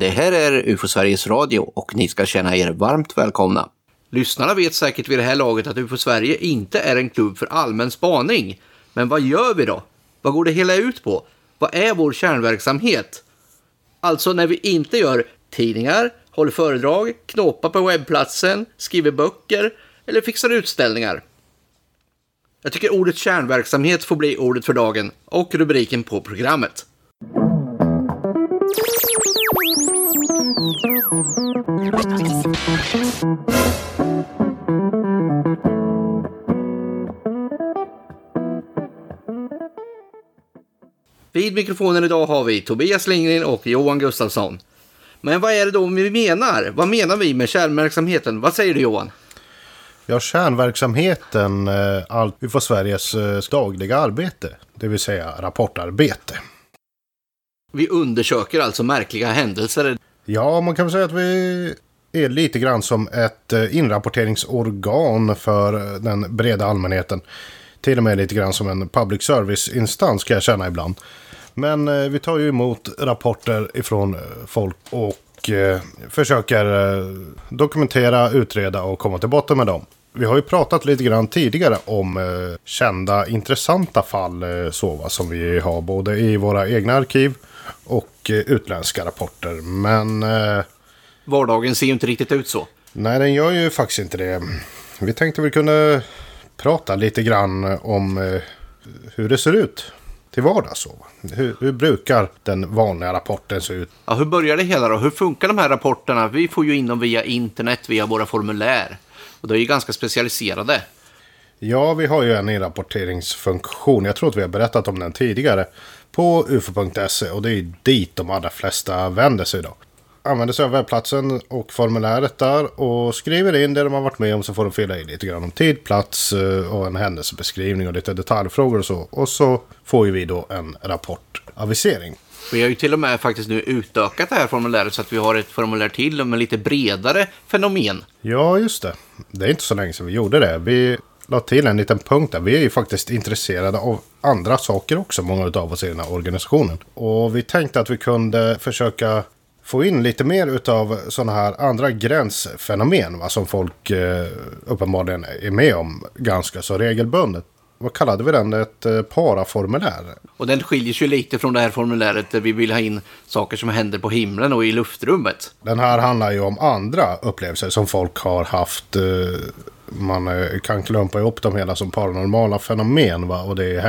Det här är UFO Sveriges Radio och ni ska känna er varmt välkomna. Lyssnarna vet säkert vid det här laget att UFO Sverige inte är en klubb för allmän spaning. Men vad gör vi då? Vad går det hela ut på? Vad är vår kärnverksamhet? Alltså när vi inte gör tidningar, håller föredrag, knåpar på webbplatsen, skriver böcker eller fixar utställningar. Jag tycker ordet kärnverksamhet får bli ordet för dagen och rubriken på programmet. Vid mikrofonen idag har vi Tobias Lindgren och Johan Gustafsson. Men vad är det då vi menar? Vad menar vi med kärnverksamheten? Vad säger du Johan? Ja, kärnverksamheten, eh, allt UFO Sveriges eh, dagliga arbete, det vill säga rapportarbete. Vi undersöker alltså märkliga händelser. Ja, man kan väl säga att vi är lite grann som ett eh, inrapporteringsorgan för eh, den breda allmänheten. Till och med lite grann som en public service-instans kan jag känna ibland. Men eh, vi tar ju emot rapporter ifrån folk och försöker dokumentera, utreda och komma till botten med dem. Vi har ju pratat lite grann tidigare om kända intressanta fall så, va, som vi har både i våra egna arkiv och eh, utländska rapporter. Men eh, Vardagen ser ju inte riktigt ut så. nej, den gör ju faktiskt inte det. Vi tänkte vi kunde prata lite grann om eh, hur det ser ut till vardags. Hur, hur brukar den vanliga rapporten se ut? Ja, hur börjar det hela då? Hur funkar de här rapporterna? Vi får ju in dem via internet, via våra formulär. Och de är ju ganska specialiserade. Ja, vi har ju en inrapporteringsfunktion. Jag tror att vi har berättat om den tidigare. På ufo.se och det är dit de allra flesta vänder sig då. Använder sig av webbplatsen och formuläret där och skriver in det de har varit med om så får de fylla i lite grann om tid, plats eh, och en händelsebeskrivning och lite detaljfrågor och så. Och så får ju vi då en rapportavisering. Vi har ju till och med faktiskt nu utökat det här formuläret så att vi har ett formulär till med lite bredare fenomen. Ja, just det. Det är inte så länge sedan vi gjorde det. Vi la till en liten punkt där. Vi är ju faktiskt intresserade av andra saker också, många av oss i den här organisationen. Och vi tänkte att vi kunde försöka få in lite mer av sådana här andra gränsfenomen va, som folk eh, uppenbarligen är med om ganska så regelbundet. Vad kallade vi den? Ett eh, paraformulär? Och den skiljer sig lite från det här formuläret där vi vill ha in saker som händer på himlen och i luftrummet. Den här handlar ju om andra upplevelser som folk har haft. eh, Man eh, kan klumpa ihop dem hela som paranormala fenomen. Va? Och det är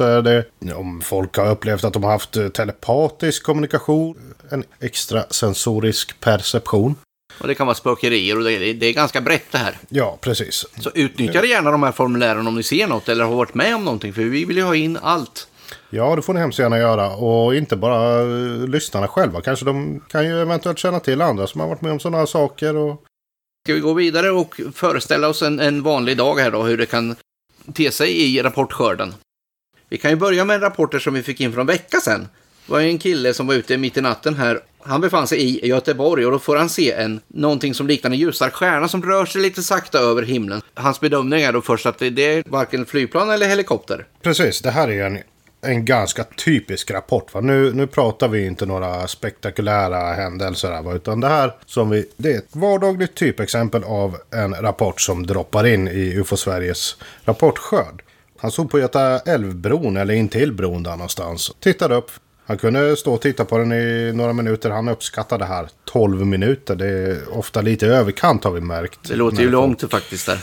är det. Om folk har upplevt att de har haft eh, telepatisk kommunikation. En extrasensorisk perception. Och det kan vara spökerier och det är, det är ganska brett det här. Ja, precis. Så utnyttja gärna de här formulären om ni ser något eller har varit med om någonting. För vi vill ju ha in allt. Ja, det får ni hemskt gärna göra. Och inte bara eh, lyssnarna själva. Kanske de kan ju eventuellt känna till andra som har varit med om sådana här saker. Och... Ska vi gå vidare och föreställa oss en, en vanlig dag här då, hur det kan te sig i rapportskörden. Vi kan ju börja med rapporter som vi fick in för en vecka sedan. Det var en kille som var ute mitt i natten här. Han befann sig i Göteborg och då får han se en, någonting som liknar en ljusare stjärna som rör sig lite sakta över himlen. Hans bedömning är då först att det, det är varken flygplan eller helikopter. Precis, det här är ju en, en ganska typisk rapport. Va? Nu, nu pratar vi inte några spektakulära händelser här, va? utan det här som vi, det är ett vardagligt typexempel av en rapport som droppar in i UFO Sveriges rapportskörd. Han stod på Göta älvbron eller intill bron där någonstans. Tittade upp. Han kunde stå och titta på den i några minuter. Han uppskattade det här 12 minuter. Det är ofta lite överkant har vi märkt. Det låter ju långt faktiskt där.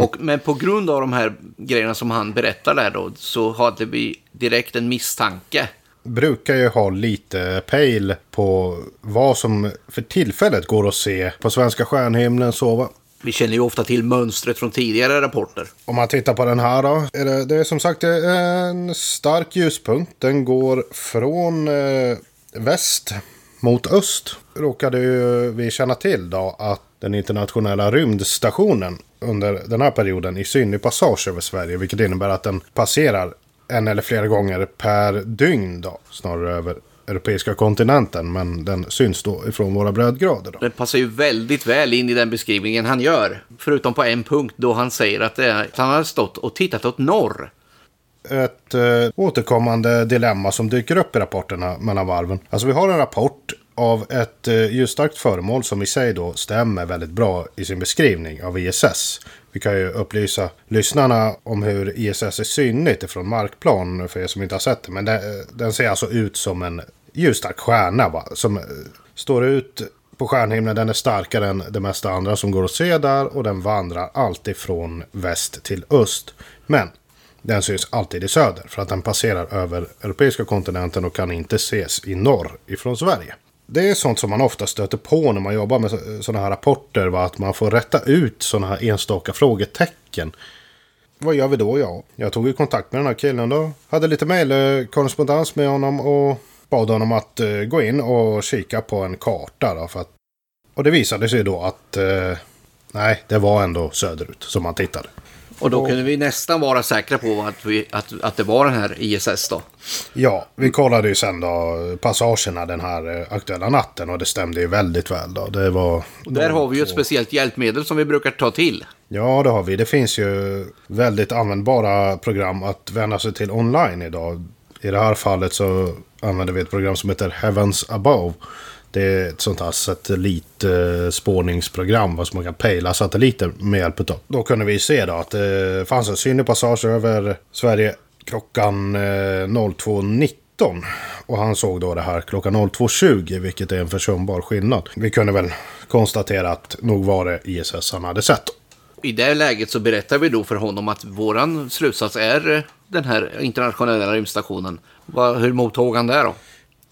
Och, men på grund av de här grejerna som han berättar där då, så hade vi direkt en misstanke. brukar ju ha lite pejl på vad som för tillfället går att se på svenska stjärnhimlen. Så? Vi känner ju ofta till mönstret från tidigare rapporter. Om man tittar på den här då. Är det, det är som sagt en stark ljuspunkt. Den går från eh, väst mot öst. Råkade ju vi känna till då att den internationella rymdstationen under den här perioden i synlig passage över Sverige. Vilket innebär att den passerar en eller flera gånger per dygn då. Snarare över europeiska kontinenten. Men den syns då ifrån våra breddgrader. Då. Det passar ju väldigt väl in i den beskrivningen han gör. Förutom på en punkt då han säger att, det är, att han har stått och tittat åt norr. ett eh, återkommande dilemma som dyker upp i rapporterna mellan varven. Alltså vi har en rapport av ett eh, ljusstarkt föremål som i sig då stämmer väldigt bra i sin beskrivning av ISS. Vi kan ju upplysa lyssnarna om hur ISS är synligt ifrån markplan för er som inte har sett det. Men det, den ser alltså ut som en ljusstark stjärna va? som eh, står ut på stjärnhimlen. Den är starkare än det mesta andra som går att se där och den vandrar alltid från väst till öst. Men den syns alltid i söder för att den passerar över europeiska kontinenten och kan inte ses i norr ifrån Sverige. Det är sånt som man ofta stöter på när man jobbar med sådana eh, här rapporter. Va? Att man får rätta ut sådana här enstaka frågetecken. Vad gör vi då? Ja, jag tog ju kontakt med den här killen då. Hade lite mejlkorrespondens med honom och bad honom att uh, gå in och kika på en karta. Då, för att... Och det visade sig då att uh, nej, det var ändå söderut som man tittade. Och då kunde vi nästan vara säkra på att, vi, att, att det var den här ISS då. Ja, vi kollade ju sen då passagerna den här eh, aktuella natten och det stämde ju väldigt väl då. Det var... Där har vi ju ett speciellt hjälpmedel som vi brukar ta till. Ja, det har vi. Det finns ju väldigt användbara program att vända sig till online idag. I det här fallet så använder vi ett program som heter Heavens Above. Det är ett sånt här satellitspårningsprogram som man kan pejla satelliter med hjälp av. Då kunde vi se då att det fanns en synlig passage över Sverige klockan eh, 02.19. Och han såg då det här klockan 02.20 vilket är en försumbar skillnad. Vi kunde väl konstatera att nog var det ISS han hade sett. I det läget så berättar vi då för honom att våran slutsats är eh, den här internationella rymdstationen. Hur mottog han det då?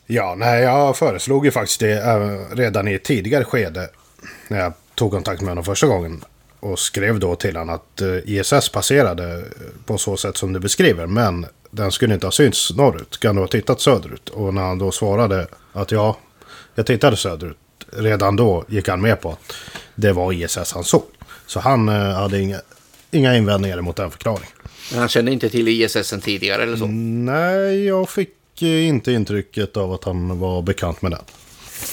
Ja, nej, jag föreslog ju faktiskt det äh, redan i ett tidigare skede. När jag tog kontakt med honom första gången. Och skrev då till honom att eh, äh, ISS passerade på så sätt som du beskriver. Men den skulle inte ha synts norrut. Kan du ha tittat söderut? Och när han då svarade att ja, jag tittade söderut. Redan då gick han med på att det var ISS han såg. Så han äh, hade inga, inga invändningar mot den förklaringen. Men han kände inte till ISS sen tidigare eller så? Nej, jag fick inte intrycket av att han var bekant med den.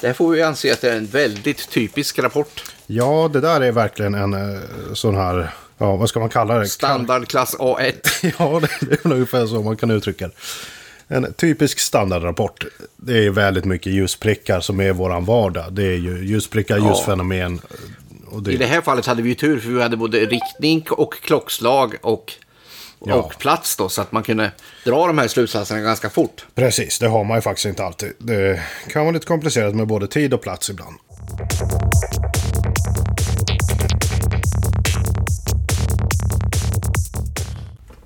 Det får vi anse att det är en väldigt typisk rapport. Ja, det där är verkligen en eh, sån här, ja vad ska man kalla det? Standardklass A1. ja, det är ungefär så man kan uttrycka det. En typisk standardrapport. Det är väldigt mycket ljusprickar som är våran vardag. Det är ju ljusprickar, ja. ljusfenomen. Det... I det här fallet hade vi ju tur för vi hade både riktning och klockslag och ja. och plats då, så att man kunde dra de här slutsatserna ganska fort. Precis, det har man ju faktiskt inte alltid. Det kan vara lite komplicerat med både tid och plats ibland.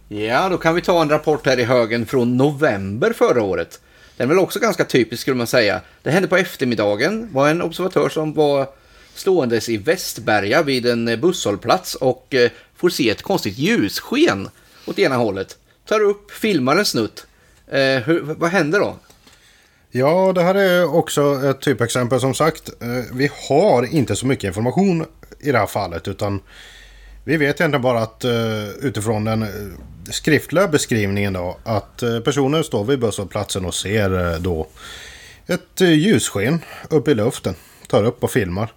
Ja, då kan vi ta en rapport här i högen från november förra året. Den är väl också ganska typisk skulle man säga. Det hände på eftermiddagen. var en observatör som var ståendes i Västberga vid en busshållplats och eh, får se ett konstigt ljussken åt ena hållet. Tar upp, filmar en snutt. Eh, hur, vad händer då? Ja, det här är också ett typexempel som sagt. Eh, vi har inte så mycket information i det här fallet utan vi vet egentligen bara att eh, utifrån den eh, skriftliga beskrivningen då att eh, personen står vid busshållplatsen och ser då ett ljussken upp i luften. Tar upp och filmar.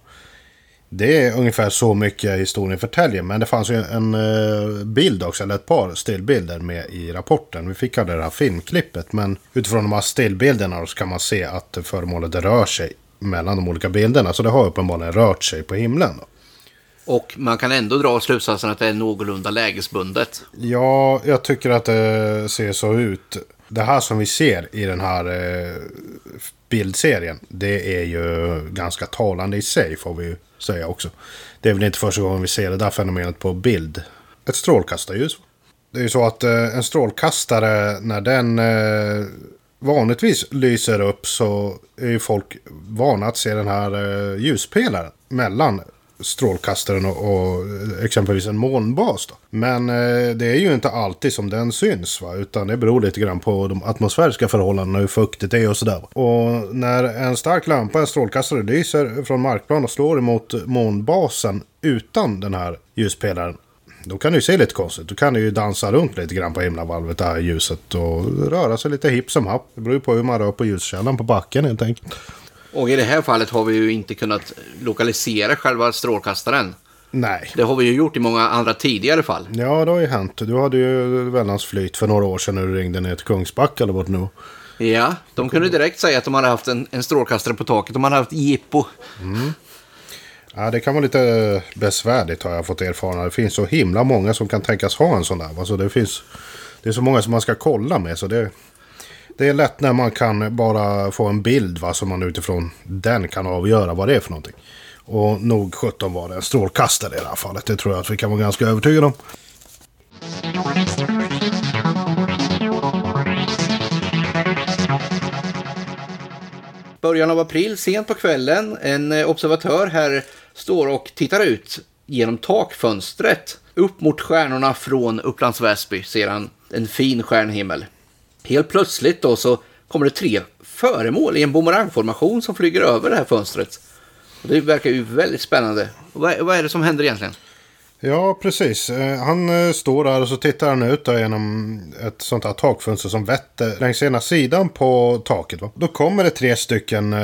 Det är ungefär så mycket historien förtäljer. Men det fanns ju en uh, bild också, eller ett par stillbilder med i rapporten. Vi fick aldrig det här filmklippet. Men utifrån de här stillbilderna så kan man se att föremålet rör sig mellan de olika bilderna. Så det har uppenbarligen rört sig på himlen. Då. Och man kan ändå dra slutsatsen att det är någorlunda lägesbundet. Ja, jag tycker att det ser så ut. Det här som vi ser i den här eh, bildserien. Det är ju ganska talande i sig får vi säga också. Det är väl inte första gången vi ser det där fenomenet på bild. Ett strålkastarljus. Det är ju så att eh, en strålkastare när den eh, vanligtvis lyser upp så är ju folk vana att se den här eh, ljuspelaren mellan strålkastaren och, och eh, exempelvis en månbas. Då. Men eh, det är ju inte alltid som den syns. Va? Utan det beror lite grann på de atmosfäriska förhållandena, hur fuktigt det är och sådär. Och när en stark lampa, en strålkastare, lyser från markplan och slår emot månbasen utan den här ljuspelaren. Då kan det ju se lite konstigt. Då kan det ju dansa runt lite grann på himlavalvet, det här ljuset. Och röra sig lite hipp som happ. Det beror ju på hur man rör på ljuskällan på backen helt enkelt. Och i det här fallet har vi ju inte kunnat lokalisera själva strålkastaren. Nej. Det har vi ju gjort i många andra tidigare fall. Ja, det har ju hänt. Du hade ju Vällandsflyt för några år sedan när du ringde ner till Kungsbacka eller vart nu. Ja, de kunde direkt säga att de hade haft en, en strålkastare på taket. De hade haft jippo. Ja, det kan vara lite besvärligt har jag fått erfara. Det finns så himla många som kan tänkas ha en sån där. Alltså det, finns, det är så många som man ska kolla med. Så det, det är lätt när man kan bara få en bild va, som man utifrån den kan avgöra vad det är för någonting. Och nog 17 var det en strålkastare i det här fallet. Det tror jag att vi kan vara ganska övertygade om. Början av april, sent på kvällen. En observatör här står och tittar ut genom takfönstret. Upp mot stjärnorna från Upplands Väsby ser han en fin stjärnhimmel. Helt plötsligt då så kommer det tre föremål i en bumerangformation som flyger över det här fönstret. Och Det verkar ju väldigt spännande. Och Vad, vad är det som händer egentligen? Ja, precis. Eh, han eh, står där och så tittar han ut där genom ett sånt här takfönster som vetter längs ena sidan på taket. Va? Då kommer det tre stycken eh,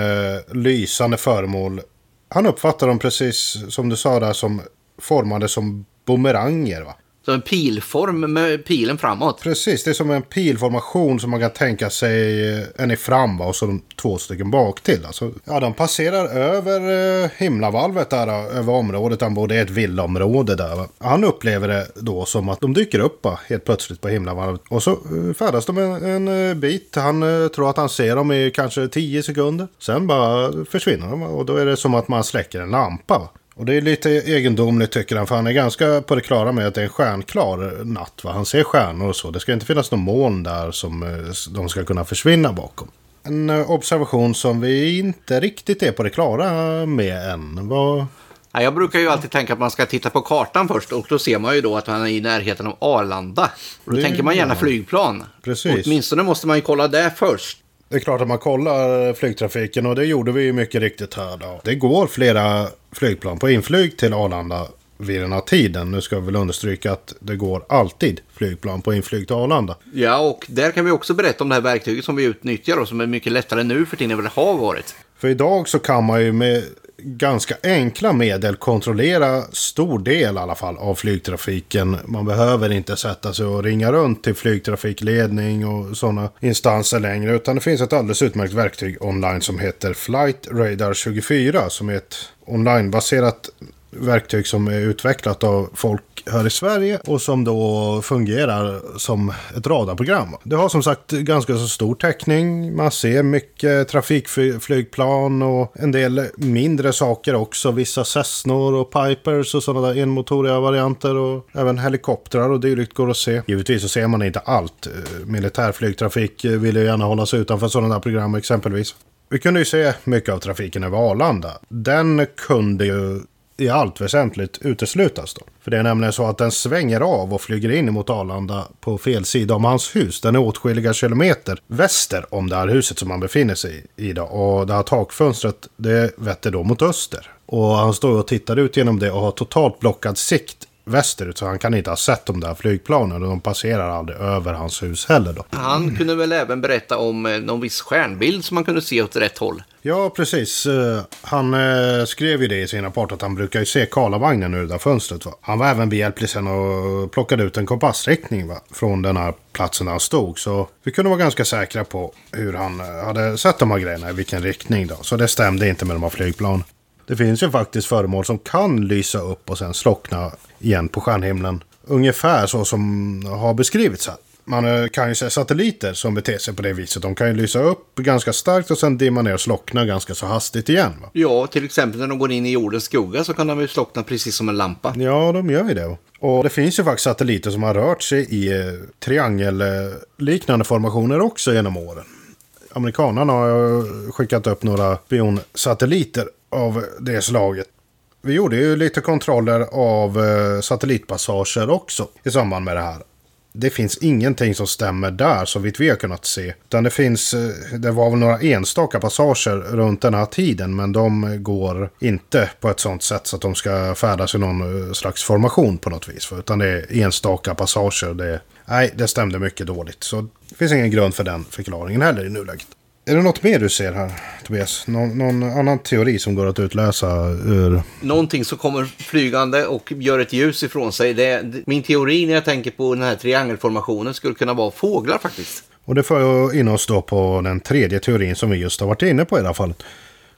lysande föremål. Han uppfattar dem precis som du sa där som formade som bumeranger. Va? Som en pilform med pilen framåt. Precis, det är som en pilformation som man kan tänka sig eh, en i fram va? och så två stycken bak till. Alltså, ja, de passerar över eh, himlavalvet där, eh, över området han bor. Det är ett villaområde där. Va? Han upplever det då som att de dyker upp va? helt plötsligt på himlavalvet. Och så eh, färdas de en, en eh, bit. Han eh, tror att han ser dem i kanske tio sekunder. Sen bara försvinner de och då är det som att man släcker en lampa. Va? Och det är lite egendomligt tycker han, för han är ganska på det klara med att det är en stjärnklar natt. Va? Han ser stjärnor och så. Det ska inte finnas någon moln där som eh, de ska kunna försvinna bakom. En eh, observation som vi inte riktigt är på det klara med än. Vad... Ja, jag brukar ju alltid tänka att man ska titta på kartan först och då ser man ju då att man är i närheten av Arlanda. Och då Det- tänker man gärna ja. flygplan. Precis. Åtminstone måste man ju kolla det först. Det är klart att man kollar flygtrafiken och det gjorde vi ju mycket riktigt här då. Det går flera flygplan på inflyg till Arlanda vid den här tiden. Nu ska vi väl understryka att det går alltid flygplan på inflyg till Arlanda. Ja, och där kan vi också berätta om det här verktyget som vi utnyttjar och som är mycket lättare nu för tiden än vad det har varit. För idag så kan man ju med ganska enkla medel kontrollera stor del i alla fall av flygtrafiken. Man behöver inte sätta sig och ringa runt till flygtrafikledning och sådana instanser längre. Utan det finns ett alldeles utmärkt verktyg online som heter Flight Radar 24 som är ett onlinebaserat verktyg som är utvecklat av folk här i Sverige och som då fungerar som ett radarprogram. Det har som sagt ganska så stor täckning. Man ser mycket trafikflygplan och en del mindre saker också. Vissa Cessnor och Pipers och sådana där enmotoriga varianter och även helikoptrar och dylikt går att se. Givetvis så ser man inte allt. Eh, militärflygtrafik Militär flygtrafik vill ju gärna hålla sig utanför sådana där program exempelvis. Vi kunde ju se mycket av trafiken över Arlanda. Den kunde ju i allt väsentligt uteslutas då. För det är nämligen så att den svänger av och flyger in mot Arlanda på fel sida om hans hus. Den är åtskilliga kilometer väster om det här huset som han befinner sig i då. Och det här takfönstret det vetter då mot öster. Och han står och tittar ut genom det och har totalt blockad sikt västerut. Så han kan inte ha sett de där flygplanen och de passerar aldrig över hans hus heller då. Han kunde väl även berätta om eh, någon viss stjärnbild som man kunde se åt rätt håll. Ja, precis. Eh, Han eh, skrev ju det i sin rapport att han brukar ju se Karlavagnen ur det där fönstret. Va? Han var även behjälplig sen och plockade ut en kompassriktning va? från den här platsen där han stod. Så vi kunde vara ganska säkra på hur han hade sett de här grejerna, i vilken riktning då. Så det stämde inte med de här flygplanen. Det finns ju faktiskt föremål som kan lysa upp och sen slockna igen på stjärnhimlen. Ungefär så som har beskrivits här. Man eh, kan ju se satelliter som beter sig på det viset. De kan ju lysa upp ganska starkt och sen dimma ner och slockna ganska så hastigt igen. Va? Ja, till exempel när de går in i jordens skugga så kan de ju slockna precis som en lampa. Ja, de gör ju det. Och det finns ju faktiskt satelliter som har rört sig i eh, triangelliknande formationer också genom åren. Amerikanerna har skickat upp några spionsatelliter av det slaget. Vi gjorde ju lite kontroller av eh, satellitpassager också i samband med det här. Det finns ingenting som stämmer där så vitt vi har kunnat se. Utan det finns, eh, det var väl några enstaka passager runt den här tiden men de går inte på ett sånt sätt så att de ska färdas i någon eh, slags formation på något vis. Utan det är enstaka passager. Det, nej, det stämde mycket dåligt. Så det finns ingen grund för den förklaringen heller i nuläget. Är det något mer du ser här, Tobias? Någon, någon annan teori som går att utläsa ur... Någonting som kommer flygande och gör ett ljus ifrån sig. Det, min teori när jag tänker på den här triangelformationen skulle kunna vara fåglar faktiskt. Och det för in oss då på den tredje teorin som vi just har varit inne på i alla fall.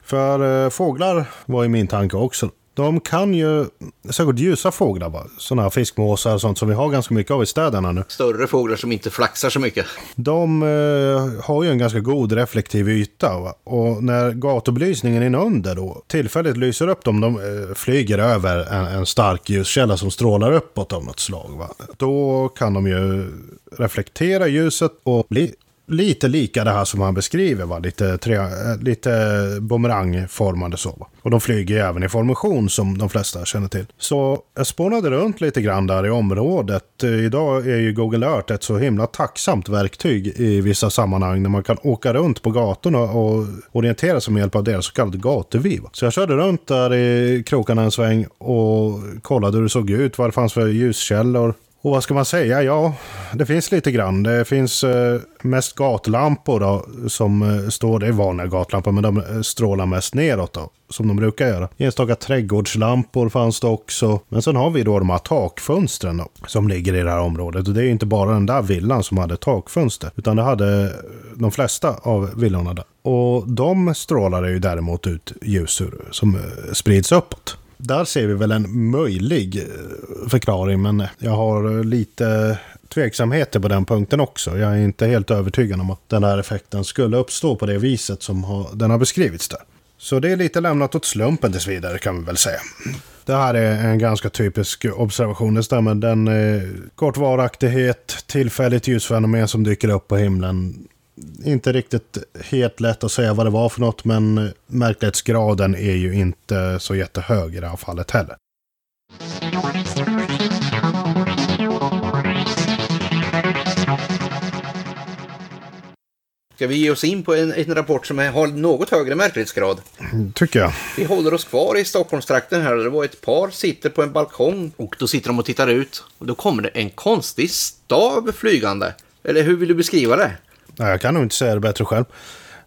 För eh, fåglar var i min tanke också. De kan ju, särskilt ljusa fåglar, va? sådana här fiskmåsar och sånt som vi har ganska mycket av i städerna nu. Större fåglar som inte flaxar så mycket. De eh, har ju en ganska god reflektiv yta. Va? Och när gatubelysningen inunder då tillfälligt lyser upp dem, de eh, flyger över en, en stark ljuskälla som strålar uppåt av något slag. Va? Då kan de ju reflektera ljuset och bli lite lika det här som han beskriver. Va? Lite, tre, eh, lite bumerangformade så. Va? Och de flyger ju även i formation som de flesta känner till. Så jag spånade runt lite grann där i området. Eh, idag är ju Google Earth ett så himla tacksamt verktyg i vissa sammanhang när man kan åka runt på gatorna och orientera sig med hjälp av deras så kallade gatuvy. Så jag körde runt där i krokarna en sväng och kollade hur det såg ut, vad det fanns för ljuskällor. Och vad ska man säga? Ja, det finns lite grann. Det finns eh, mest gatlampor då, som eh, står, det är vanliga gatlampor, men de eh, strålar mest neråt då, som de brukar göra. Enstaka trädgårdslampor fanns det också. Men sen har vi då de här takfönstren då, som ligger i det här området. Och det är inte bara den där villan som hade takfönster, utan det hade de flesta av villorna där. Och de strålade ju däremot ut ljus som sprids uppåt där ser vi väl en möjlig eh, förklaring, men jag har eh, lite tveksamheter på den punkten också. Jag är inte helt övertygad om att den här effekten skulle uppstå på det viset som har, den har beskrivits där. Så det är lite lämnat åt slumpen tills vidare kan vi väl säga. Det här är en ganska typisk observation. Det stämmer. Den eh, kort varaktighet, tillfälligt ljusfenomen som dyker upp på himlen inte riktigt helt lätt att säga vad det var för något, men märklighetsgraden är ju inte så jättehög i det här fallet heller. Ska vi ge oss in på en, en rapport som har något högre märklighetsgrad? Tycker jag. Vi håller oss kvar i Stockholmstrakten här. Det var ett par sitter på en balkong och då sitter de och tittar ut. Och då kommer det en konstig stav flygande. Eller hur vill du beskriva det? Nej, jag kan nog inte säga det bättre själv.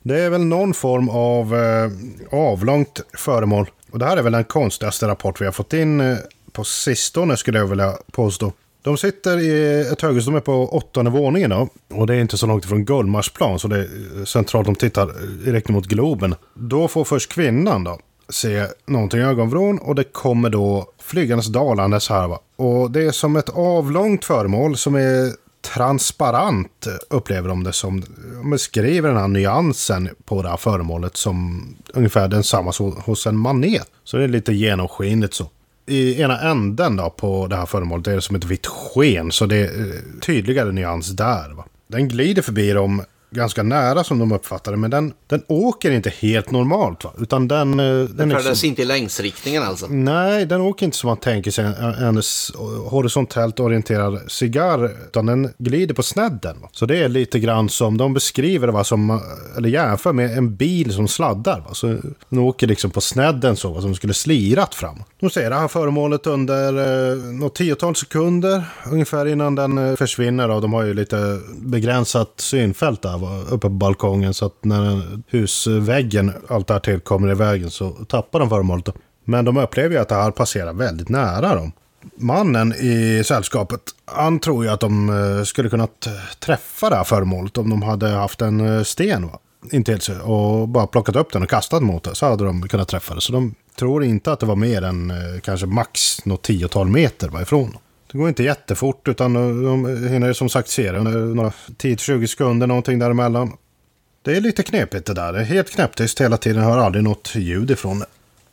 Det är väl någon form av eh, avlångt föremål. Och det här är väl den konstigaste rapport vi har fått in eh, på sistone skulle jag vilja påstå. De sitter i ett höghus, de är på åttonde våningen då. Och det är inte så långt ifrån Gullmarsplan så det är eh, centralt, de tittar eh, direkt mot Globen. Då får först kvinnan då se någonting i ögonvrån och det kommer då flygandes dalandes här va. Och det är som ett avlångt föremål som är transparent upplever de det som. De beskriver den här nyansen på det här föremålet som ungefär densamma som hos en manet. Så det är lite genomskinligt så. I ena änden då på det här föremålet är det som ett vitt sken så det är tydligare nyans där. Va? Den glider förbi dem ganska nära som de uppfattar det. Men den, den åker inte helt normalt. Va? Utan den... Eh, den, den färdas liksom, inte i längsriktningen alltså? Nej, den åker inte som man tänker sig en, en horisontellt orienterad cigarr. Utan den glider på snedden. Va? Så det är lite grann som de beskriver va? Som, eller jämför med en bil som sladdar. Va? Så den åker liksom på snedden så, va? som skulle slirat fram. De ser det här föremålet under eh, något tiotal sekunder ungefär innan den eh, försvinner. Och de har ju lite begränsat synfält där uppe på balkongen. Så att när husväggen, allt där till kommer i vägen så tappar de föremålet. Men de upplever ju att det här passerar väldigt nära dem. Mannen i sällskapet, han tror ju att de eh, skulle kunnat eh, träffa det här föremålet om de hade haft en eh, sten va? Intill sig och bara plockat upp den och kastat mot det så hade de kunnat träffa det. Så de tror inte att det var mer än eh, kanske max något tiotal meter ifrån. Det går inte jättefort utan de hinner som sagt se det några 10-20 sekunder någonting däremellan. Det är lite knepigt det där. Det är helt knäpptyst hela tiden. Hör aldrig något ljud ifrån det.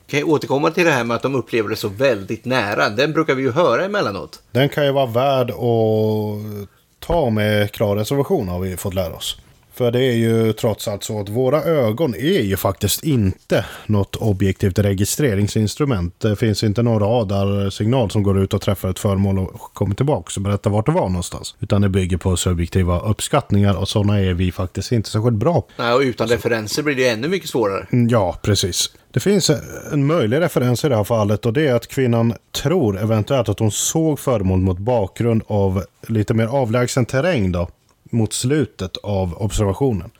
Kan jag återkomma till det här med att de upplever det så väldigt nära. Den brukar vi ju höra emellanåt. Den kan ju vara värd att ta med klar reservation har vi fått lära oss. För det är ju trots allt så att våra ögon är ju faktiskt inte något objektivt registreringsinstrument. Det finns inte någon radarsignal som går ut och träffar ett föremål och kommer tillbaka och berättar vart det var någonstans. Utan det bygger på subjektiva uppskattningar och sådana är vi faktiskt inte särskilt bra. Nej, och utan referenser blir det ännu mycket svårare. Mm, ja, precis. Det finns en möjlig referens i det här fallet och det är att kvinnan tror eventuellt att hon såg föremål mot bakgrund av lite mer avlägsen terräng då mot slutet av observationen.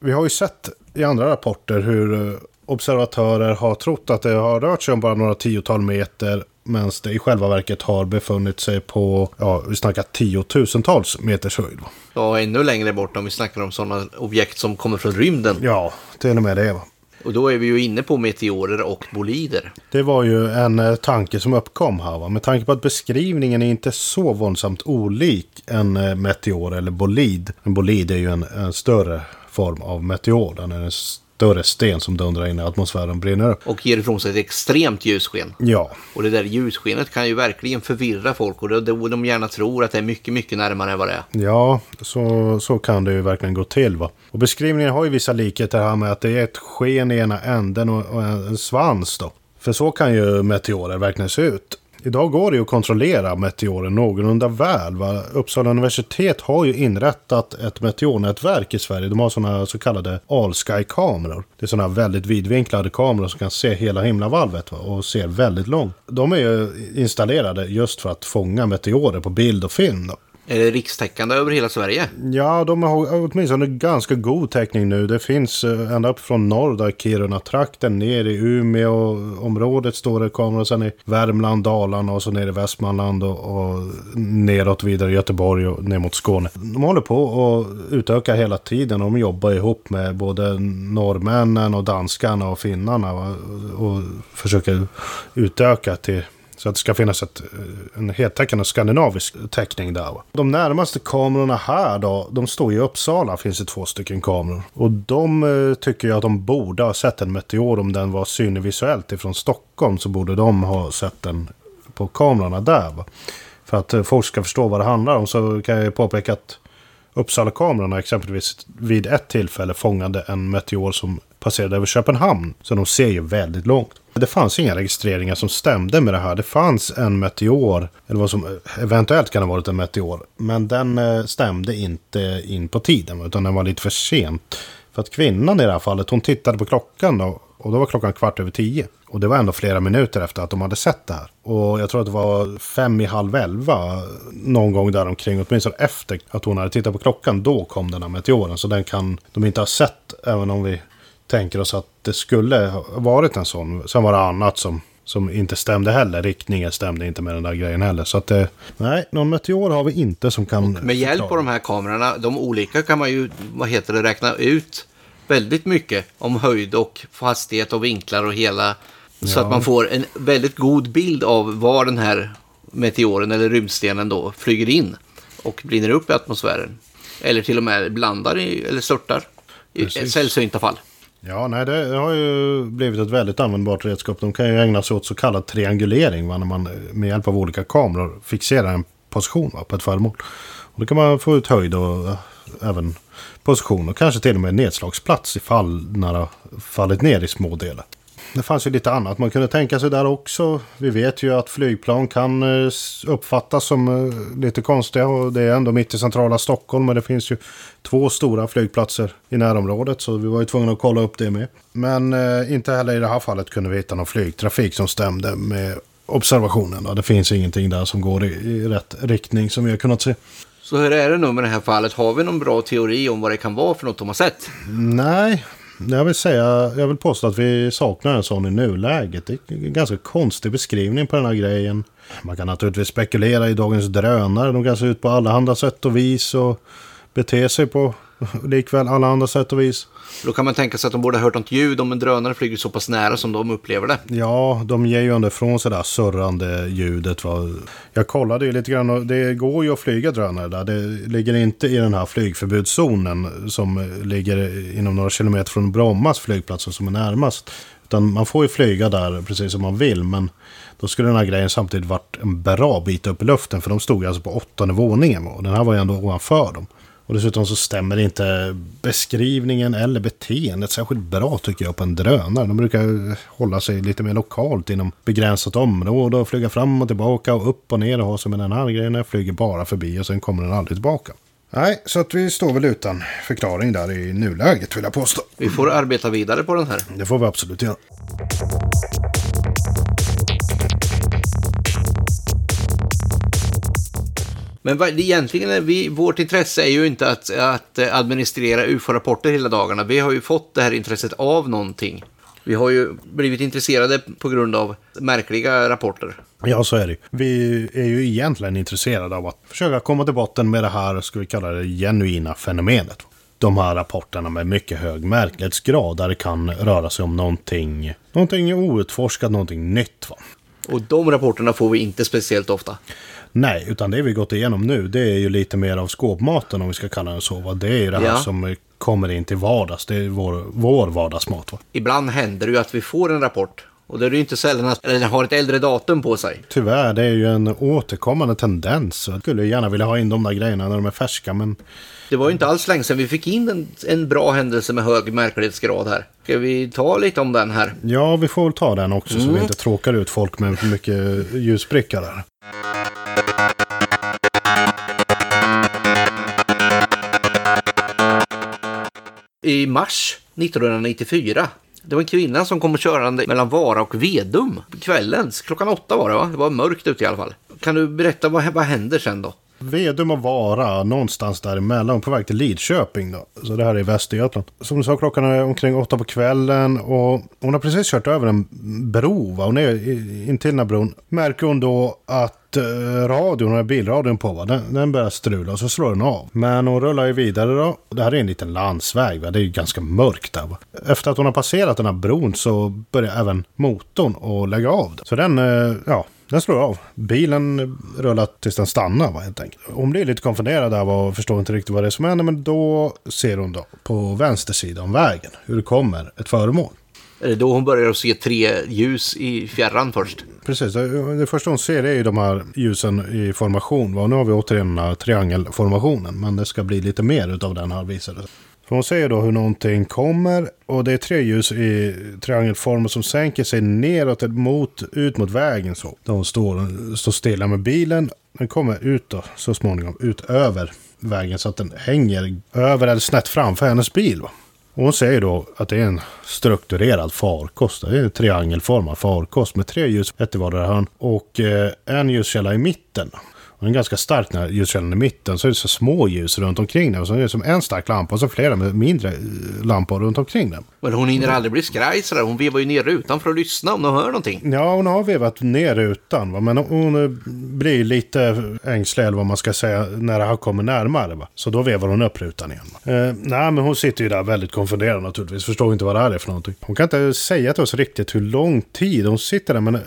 Vi har ju sett i andra rapporter hur eh, observatörer har trott att det har rört sig om bara några tiotal meter Medan det i själva verket har befunnit sig på, ja, vi snackar tiotusentals meters höjd. Ja, ännu längre bort om vi snackar om sådana objekt som kommer från rymden. Ja, till och med det. Va? Och då är vi ju inne på meteorer och bolider. Det var ju en eh, tanke som uppkom här. Va? Med tanke på att beskrivningen är inte så våldsamt olik en eh, meteor eller bolid. En bolid är ju en, en större form av meteor. Den är en större sten som dundrar in i atmosfären brinner upp. Och ger ifrån sig ett extremt ljussken. Ja, Och det där ljusskenet kan ju verkligen förvirra folk och då, då de gärna tror att det är mycket, mycket närmare än vad det är. Ja, så, så kan det ju verkligen gå till. Va? Och beskrivningen har ju vissa likheter här med att det är ett sken i ena änden och, och en, en svans. Då. För så kan ju meteorer verkligen se ut. Idag går det ju att kontrollera meteorer någorlunda väl. Va? Uppsala universitet har ju inrättat ett meteornätverk i Sverige. De har sådana så kallade all-sky-kameror. Det är sådana väldigt vidvinklade kameror som kan se hela himlavalvet va? och ser väldigt långt. De är ju installerade just för att fånga meteorer på bild och film. Då. Är det rikstäckande över hela Sverige? Ja, de har åtminstone ganska god täckning nu. Det finns eh, ända upp från norr, där Kiruna-trakten, ner i Umeå-området står det kameror. Sen i Värmland, Dalarna och så ner i Västmanland och, och neråt vidare Göteborg och ner mot Skåne. De håller på att utöka hela tiden. De jobbar ihop med både norrmännen och danskarna och finnarna va? och försöker utöka till så att det ska finnas ett, eh, en heltäckande skandinavisk täckning där. Va? De närmaste kamerorna här då, de står i Uppsala, finns det två stycken kameror. Och de eh, tycker jag att de borde ha sett en meteor om den var synlig visuellt ifrån Stockholm. Så borde de ha sett den på kamerorna där. Va? För att eh, folk ska förstå vad det handlar om så kan jag påpeka att Uppsala-kamerorna exempelvis vid ett tillfälle fångade en meteor som passerade över Köpenhamn. Så de ser ju väldigt långt. Det fanns inga registreringar som stämde med det här. Det fanns en meteor, eller vad som eventuellt kan ha varit en meteor. Men den eh, stämde inte in på tiden, utan den var lite för sent. För att kvinnan i det här fallet, hon tittade på klockan då, och då var klockan kvart över tio. Och det var ändå flera minuter efter att de hade sett det här. Och jag tror att det var fem i halv elva någon gång däromkring. åtminstone efter att hon hade tittat på klockan. Då kom den här meteoren. Så den kan de inte ha sett, även om vi tänker oss att det skulle ha varit en sån. Sen var det annat som, som inte stämde heller. Riktningen stämde inte med den där grejen heller. Så att det, nej, någon meteor har vi inte som kan... Med hjälp av de här kamerorna, de olika kan man ju, vad heter det, räkna ut väldigt mycket om höjd och hastighet och vinklar och hela. Så Ja. att man får en väldigt god bild av var den här meteoren eller rymdstenen då flyger in och brinner upp i atmosfären. Eller till och med blandar i, eller störtar i Precis. sällsynta fall. Ja, nej, det har ju blivit ett väldigt användbart redskap. De kan ju ägna sig åt så kallad triangulering. Va? När man eh, med hjälp av olika kameror fixerar en position va? på ett föremål. Och då kan man få ut höjd och eh, även position och kanske till och med nedslagsplats ifall när det har fallit ner i små delar. Det fanns ju lite annat man kunde tänka sig där också. Vi vet ju att flygplan kan eh, uppfattas som eh, lite konstiga och det är ändå mitt i centrala Stockholm men det finns ju två stora flygplatser i närområdet så vi var ju tvungna att kolla upp det med. Men eh, inte heller i det här fallet kunde vi hitta någon flygtrafik som stämde med observationen. Då. Det finns ingenting där som går i, i rätt riktning som vi har kunnat se. Så hur är det nu med det här fallet? Har vi någon bra teori om vad det kan vara för något de har sett? Nej, jag vill säga, jag vill påstå att vi saknar en sån i nuläget. Det är en ganska konstig beskrivning på den här grejen. Man kan naturligtvis spekulera i dagens drönare. De kan se ut på allehanda sätt och vis och bete sig på likväl alla andra sätt och vis. Då kan man tänka sig att de borde ha hört något ljud om en drönare flyger så pass nära som de upplever det. Ja, de ger ju ändå ifrån sig det där surrande ljudet. Va? Jag kollade ju lite grann och det går ju att flyga drönare där. Det ligger inte i den här flygförbudszonen som ligger inom några kilometer från Brommas flygplats som är närmast. Utan man får ju flyga där precis som man vill. Men då skulle den här grejen samtidigt varit en bra bit upp i luften. För de stod alltså på åttonde våningen. Och den här var ju ändå ovanför dem. Och dessutom så stämmer inte beskrivningen eller beteendet särskilt bra tycker jag på en drönare. De brukar hålla sig lite mer lokalt inom begränsat område och flyga fram och tillbaka och upp och ner och ha sig med den här grejen. Den flyger bara förbi och sen kommer den aldrig tillbaka. Nej, så att vi står väl utan förklaring där i nuläget vill jag påstå. Vi får arbeta vidare på den här. Det får vi absolut göra. Men vad, egentligen är vi, vårt intresse är ju inte att, att administrera UFO-rapporter hela dagarna. Vi har ju fått det här intresset av någonting. Vi har ju blivit intresserade på grund av märkliga rapporter. Ja, så är det Vi är ju egentligen intresserade av att försöka komma till botten med det här, ska vi kalla det, genuina fenomenet. De här rapporterna med mycket hög märklighetsgrad där det kan röra sig om någonting, någonting outforskat, någonting nytt. Va? Och de rapporterna får vi inte speciellt ofta. Nej, utan det vi gått igenom nu det är ju lite mer av skåpmaten om vi ska kalla det så. Va? Det är ju det här Ja. som kommer in till vardags. Det är vår, vår vardagsmat. Va? Ibland händer det ju att vi får en rapport. Och det är ju inte sällan att den har ett äldre datum på sig. Tyvärr, det är ju en återkommande tendens. Jag skulle gärna vilja ha in de där grejerna när de är färska, men Det var ju inte alls länge sedan vi fick in en, en bra händelse med hög märklighetsgrad här. Ska vi ta lite om den här? ja, vi får väl ta den också så vi inte tråkar ut folk med för mycket ljusbricka där. I mars 1994. Det var en kvinna som kom körande mellan Vara och Vedum. Kvällens, klockan åtta var det va? Det var mörkt ute i alla fall. Kan du berätta vad, vad händer sen då? Vedum och Vara, någonstans däremellan, på väg till Lidköping då. Så det här är i Västergötland. Som du sa, klockan är omkring åtta på kvällen och hon har precis kört över en bro. Va? Hon är intill den här bron. Märker hon då att radion, den här bilradion på, va? Den, den börjar strula och så slår den av. Men hon rullar ju vidare då. Det här är en liten landsväg, va? det är ju ganska mörkt där. Va? Efter att hon har passerat den här bron så börjar även motorn att lägga av. Så den, eh, ja, den slår av. Bilen rullar tills den stannar va, helt enkelt. Hon blir lite konfunderad där och förstår inte riktigt vad det är som händer. Men då ser hon då på vänster sida om vägen hur det kommer ett föremål. Är det då hon börjar se tre ljus i fjärran först? Precis, eh, det första hon ser är ju de här ljusen i formation. Va? Nu har vi återigen den här triangelformationen. Men det ska bli lite mer av den här visar det sig. För hon ser då hur någonting kommer och det är tre ljus i triangelform som sänker sig neråt mot, ut mot vägen så. De står, står stilla med bilen. Den kommer ut då så småningom ut över vägen så att den hänger över eller snett framför hennes bil. Va? Och hon säger då att det är en strukturerad farkost. Det är en triangelformad farkost med tre ljus, ett i vardera hörn och eh, en ljuskälla i mitten. Den är ganska stark den här ljuskällan i mitten. Så är det så små ljus runt omkring den. Och så är det som en stark lampa och så flera med mindre eh, lampor runt omkring den. Men hon hinner aldrig bli skraj sådär. Hon vevar ju ner rutan för att lyssna om de hör någonting. Ja, hon har vevat ner rutan. Va? Men hon eh, blir lite ängslig, eller vad man ska säga, när det här kommer närmare. Va? Så då vevar hon upp rutan igen. Eh, nej, men hon sitter ju där väldigt konfunderad naturligtvis. Förstår inte vad det här är för någonting. Hon kan inte säga till oss riktigt hur lång tid hon sitter där. Men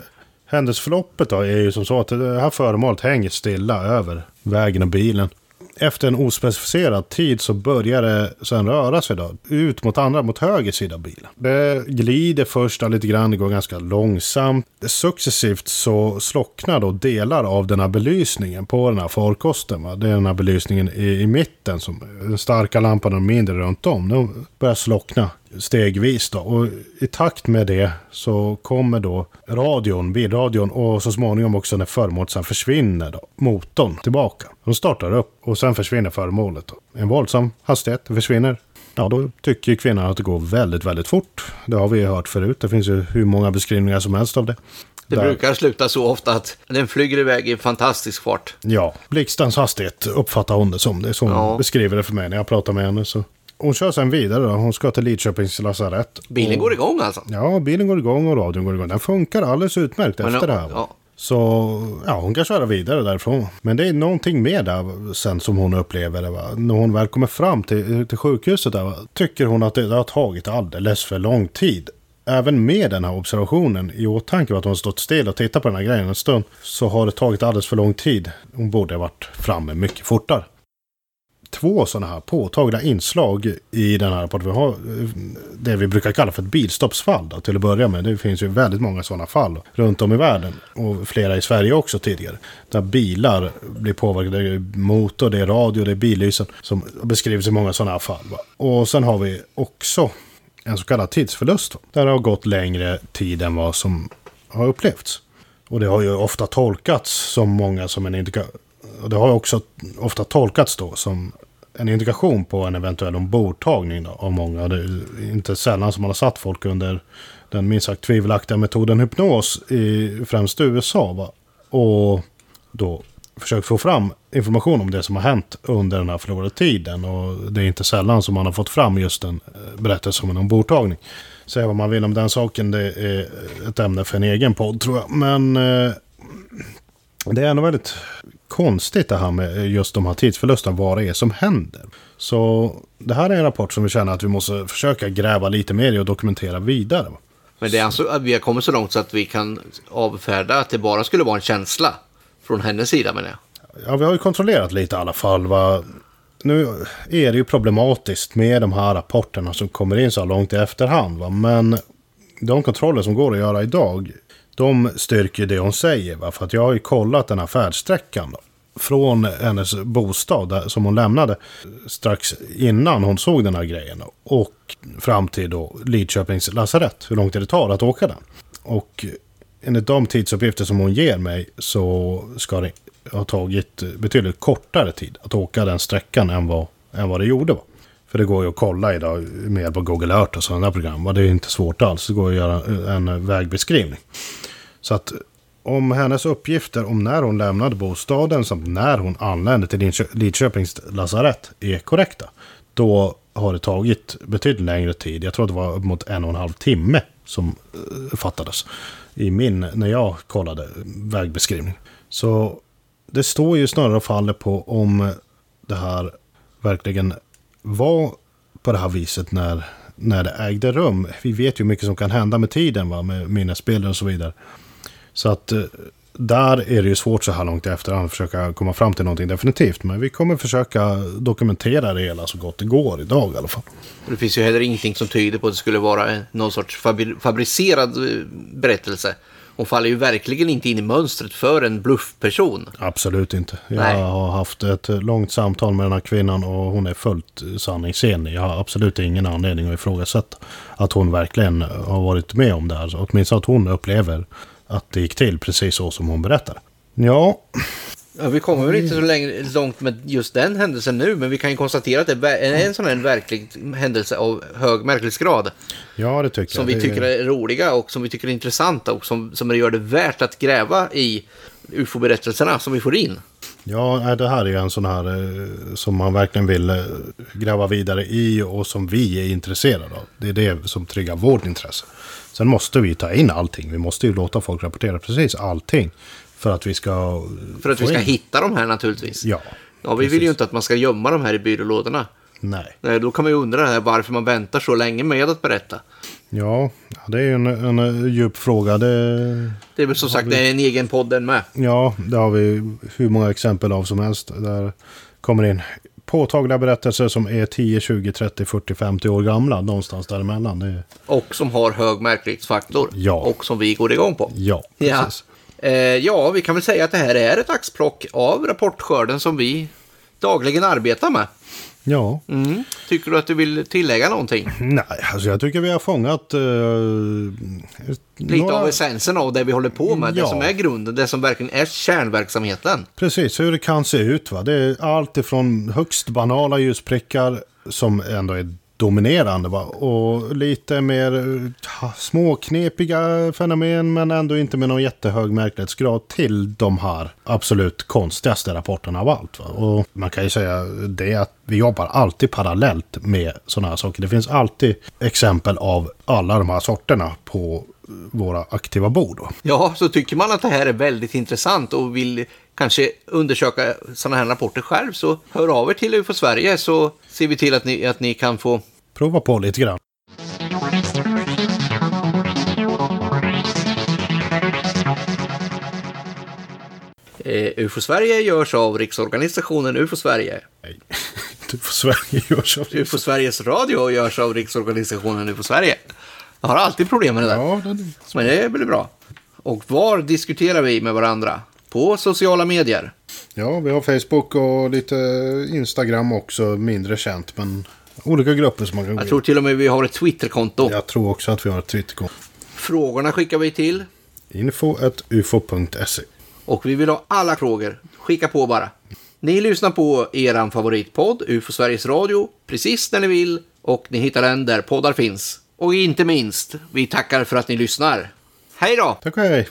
händelseförloppet då är ju som så att det här föremålet hänger stilla över vägen och bilen. Efter en ospecificerad tid så börjar det sen röra sig då, ut mot andra, mot höger sida av bilen. Det glider först lite grann, det går ganska långsamt. Successivt så slocknar då delar av den här belysningen på den här farkosten. Va? Det är den här belysningen i, i mitten, som den starka lampan och den mindre runt om. De börjar slockna stegvis då. Och i takt med det så kommer då radion, bilradion och så småningom också när föremålet sen försvinner då, motorn tillbaka. De startar upp och sen försvinner föremålet. Då. En våldsam hastighet, försvinner. Ja, då tycker kvinnan att det går väldigt, väldigt fort. Det har vi hört förut. Det finns ju hur många beskrivningar som helst av det. Det Där- brukar sluta så ofta att den flyger iväg i fantastisk fart. Ja, blixtens hastighet uppfattar hon det som. Det är så hon Ja. beskriver det för mig när jag pratar med henne. Så. Hon kör sen vidare då. Hon ska till Lidköpings lasarett. Bilen går igång alltså. Ja, bilen går igång och radion går igång. Den funkar alldeles utmärkt Men, efter det här. ja. Så ja, hon kan köra vidare därifrån. Men det är någonting mer där sen som hon upplever det. Va? När hon väl kommer fram till, till sjukhuset där, va? tycker hon att det har tagit alldeles för lång tid. Även med den här observationen i åtanke att hon har stått still och tittat på den här grejen en stund så har det tagit alldeles för lång tid. Hon borde ha varit framme mycket fortare två sådana här påtagliga inslag i den här rapporten. Vi har eh, det vi brukar kalla för ett bilstoppsfall då, till att börja med. Det finns ju väldigt många sådana fall runt om i världen och flera i Sverige också tidigare. Där bilar blir påverkade. Det är motor, det är radio, det är billysen som beskrivs i många sådana här fall. Va? Och sen har vi också en så kallad tidsförlust. Då, där det har gått längre tid än vad som har upplevts. Och det har ju ofta tolkats som många som en indikation. Och det har också ofta tolkats då som en indikation på en eventuell ombordtagning då, av många. Det är inte sällan som man har satt folk under den minst sagt tvivelaktiga metoden hypnos i främst USA. Va? Och då försökt få fram information om det som har hänt under den här förlorade tiden. Och det är inte sällan som man har fått fram just en eh, berättelse om en ombordtagning. Säga vad man vill om den saken, det är ett ämne för en egen podd tror jag. Men eh, det är ändå väldigt konstigt det här med just de här tidsförlusterna, vad det är som händer. Så det här är en rapport som vi känner att vi måste försöka gräva lite mer i och dokumentera vidare. Men det är alltså att vi har kommit så långt så att vi kan avfärda att det bara skulle vara en känsla från hennes sida menar jag. Ja, vi har ju kontrollerat lite i alla fall. Va? Nu är det ju problematiskt med de här rapporterna som kommer in så långt i efterhand. Va? Men de kontroller som går att göra idag, de styrker det hon säger. Va? För att jag har ju kollat den här färdsträckan. Då. Från hennes bostad där, som hon lämnade strax innan hon såg den här grejen. Och fram till då Lidköpings lasarett. Hur långt det tar att åka den. Och enligt de tidsuppgifter som hon ger mig så ska det ha tagit betydligt kortare tid att åka den sträckan än vad, än vad det gjorde. Va? För det går ju att kolla idag med hjälp av Google Earth och sådana program. Och Det är inte svårt alls. Det går att göra en eh, vägbeskrivning. Så att om hennes uppgifter om när hon lämnade bostaden samt när hon anlände till Lidköpings lasarett är korrekta. Då har det tagit betydligt längre tid. Jag tror att det var upp mot en och en halv timme som eh, fattades i min, när jag kollade vägbeskrivning. Så det står ju snarare och faller på om det här verkligen var på det här viset när, när det ägde rum. Vi vet ju mycket som kan hända med tiden, va? med minnesbilder och så vidare. Så att eh, där är det ju svårt så här långt i efterhand att försöka komma fram till någonting definitivt. Men vi kommer försöka dokumentera det hela så gott det går idag i alla fall. Det finns ju heller ingenting som tyder på att det skulle vara någon sorts fabricerad eh, berättelse. Hon faller ju verkligen inte in i mönstret för en bluffperson. Absolut inte. Jag Nej. har haft ett långt samtal med den här kvinnan och hon är fullt sanningsenlig. Jag har absolut ingen anledning att ifrågasätta att hon verkligen har varit med om det här. Åtminstone att hon upplever att det gick till precis så som hon berättar. Ja. Ja vi kommer väl inte så länge, långt med just den händelsen nu, men vi kan ju konstatera att det är en sån här verklig händelse av hög märklighetsgrad. Ja, det tycker som jag. Vi tycker är roliga och som vi tycker är intressanta och som, som gör det värt att gräva i ufo-berättelserna som vi får in. Ja, det här är en sån här eh, som man verkligen vill eh, gräva vidare i och som vi är intresserade av. Det är det som triggar vårt intresse. Sen måste vi ta in allting. Vi måste ju låta folk rapportera precis allting. För att vi ska... För att vi ska in. hitta de här naturligtvis. Ja. Ja, vi precis. vill ju inte att man ska gömma de här i byrålådorna. Nej. Nej då kan man ju undra här varför man väntar så länge med att berätta. Ja, det är ju en, en, djup fråga. Det, det är som sagt vi... en egen podd den med. Ja, det har vi hur många exempel av som helst. Där kommer in påtagliga berättelser som är 10, 20, 30, 40, 50 år gamla. Någonstans däremellan. Det... Och som har hög märklighetsfaktor. Ja. Och som vi går igång på. Ja, precis. Ja. Eh, ja, vi kan väl säga att det här är ett axplock av rapportskörden som vi dagligen arbetar med. Ja. Mm. Tycker du att du vill tillägga någonting? Nej, alltså jag tycker vi har fångat... Uh, Lite några... av essensen av det vi håller på med. Ja. Det som är grunden, det som verkligen är kärnverksamheten. Precis, hur det kan se ut. Va? Det är allt ifrån högst banala ljusprickar som ändå är dominerande. Va? Och lite mer eh, småknepiga fenomen men ändå inte med någon jättehög märklighetsgrad till de här absolut konstigaste rapporterna av allt. Va? Och man kan ju säga det att vi jobbar alltid parallellt med sådana här saker. Det finns alltid exempel av alla de här sorterna på eh, våra aktiva bord. Då. Ja, så tycker man att det här är väldigt intressant och vill kanske undersöka sådana här rapporter själv så hör av er till UFO Sverige så ser vi till att ni, att ni kan få prova på lite grann. Eh, UFO Sverige görs av Riksorganisationen UFO Sverige. Nej, UFO Sverige görs av... UFO Sveriges Radio görs av Riksorganisationen UFO Sverige. Jag har alltid problem med det där. Ja, det... Men det blir bra. Och var diskuterar vi med varandra? På sociala medier. Ja, vi har Facebook och lite Instagram också, mindre känt. Men olika grupper som man kan gå Jag tror till och med vi har ett Twitterkonto. Jag tror också att vi har ett Twitterkonto. Frågorna skickar vi till info.ufo.se Och vi vill ha alla frågor. Skicka på bara. Ni lyssnar på er favoritpodd, UFO Sveriges Radio, precis när ni vill och ni hittar den där poddar finns. Och inte minst, vi tackar för att ni lyssnar. Hej då! Tack och hej!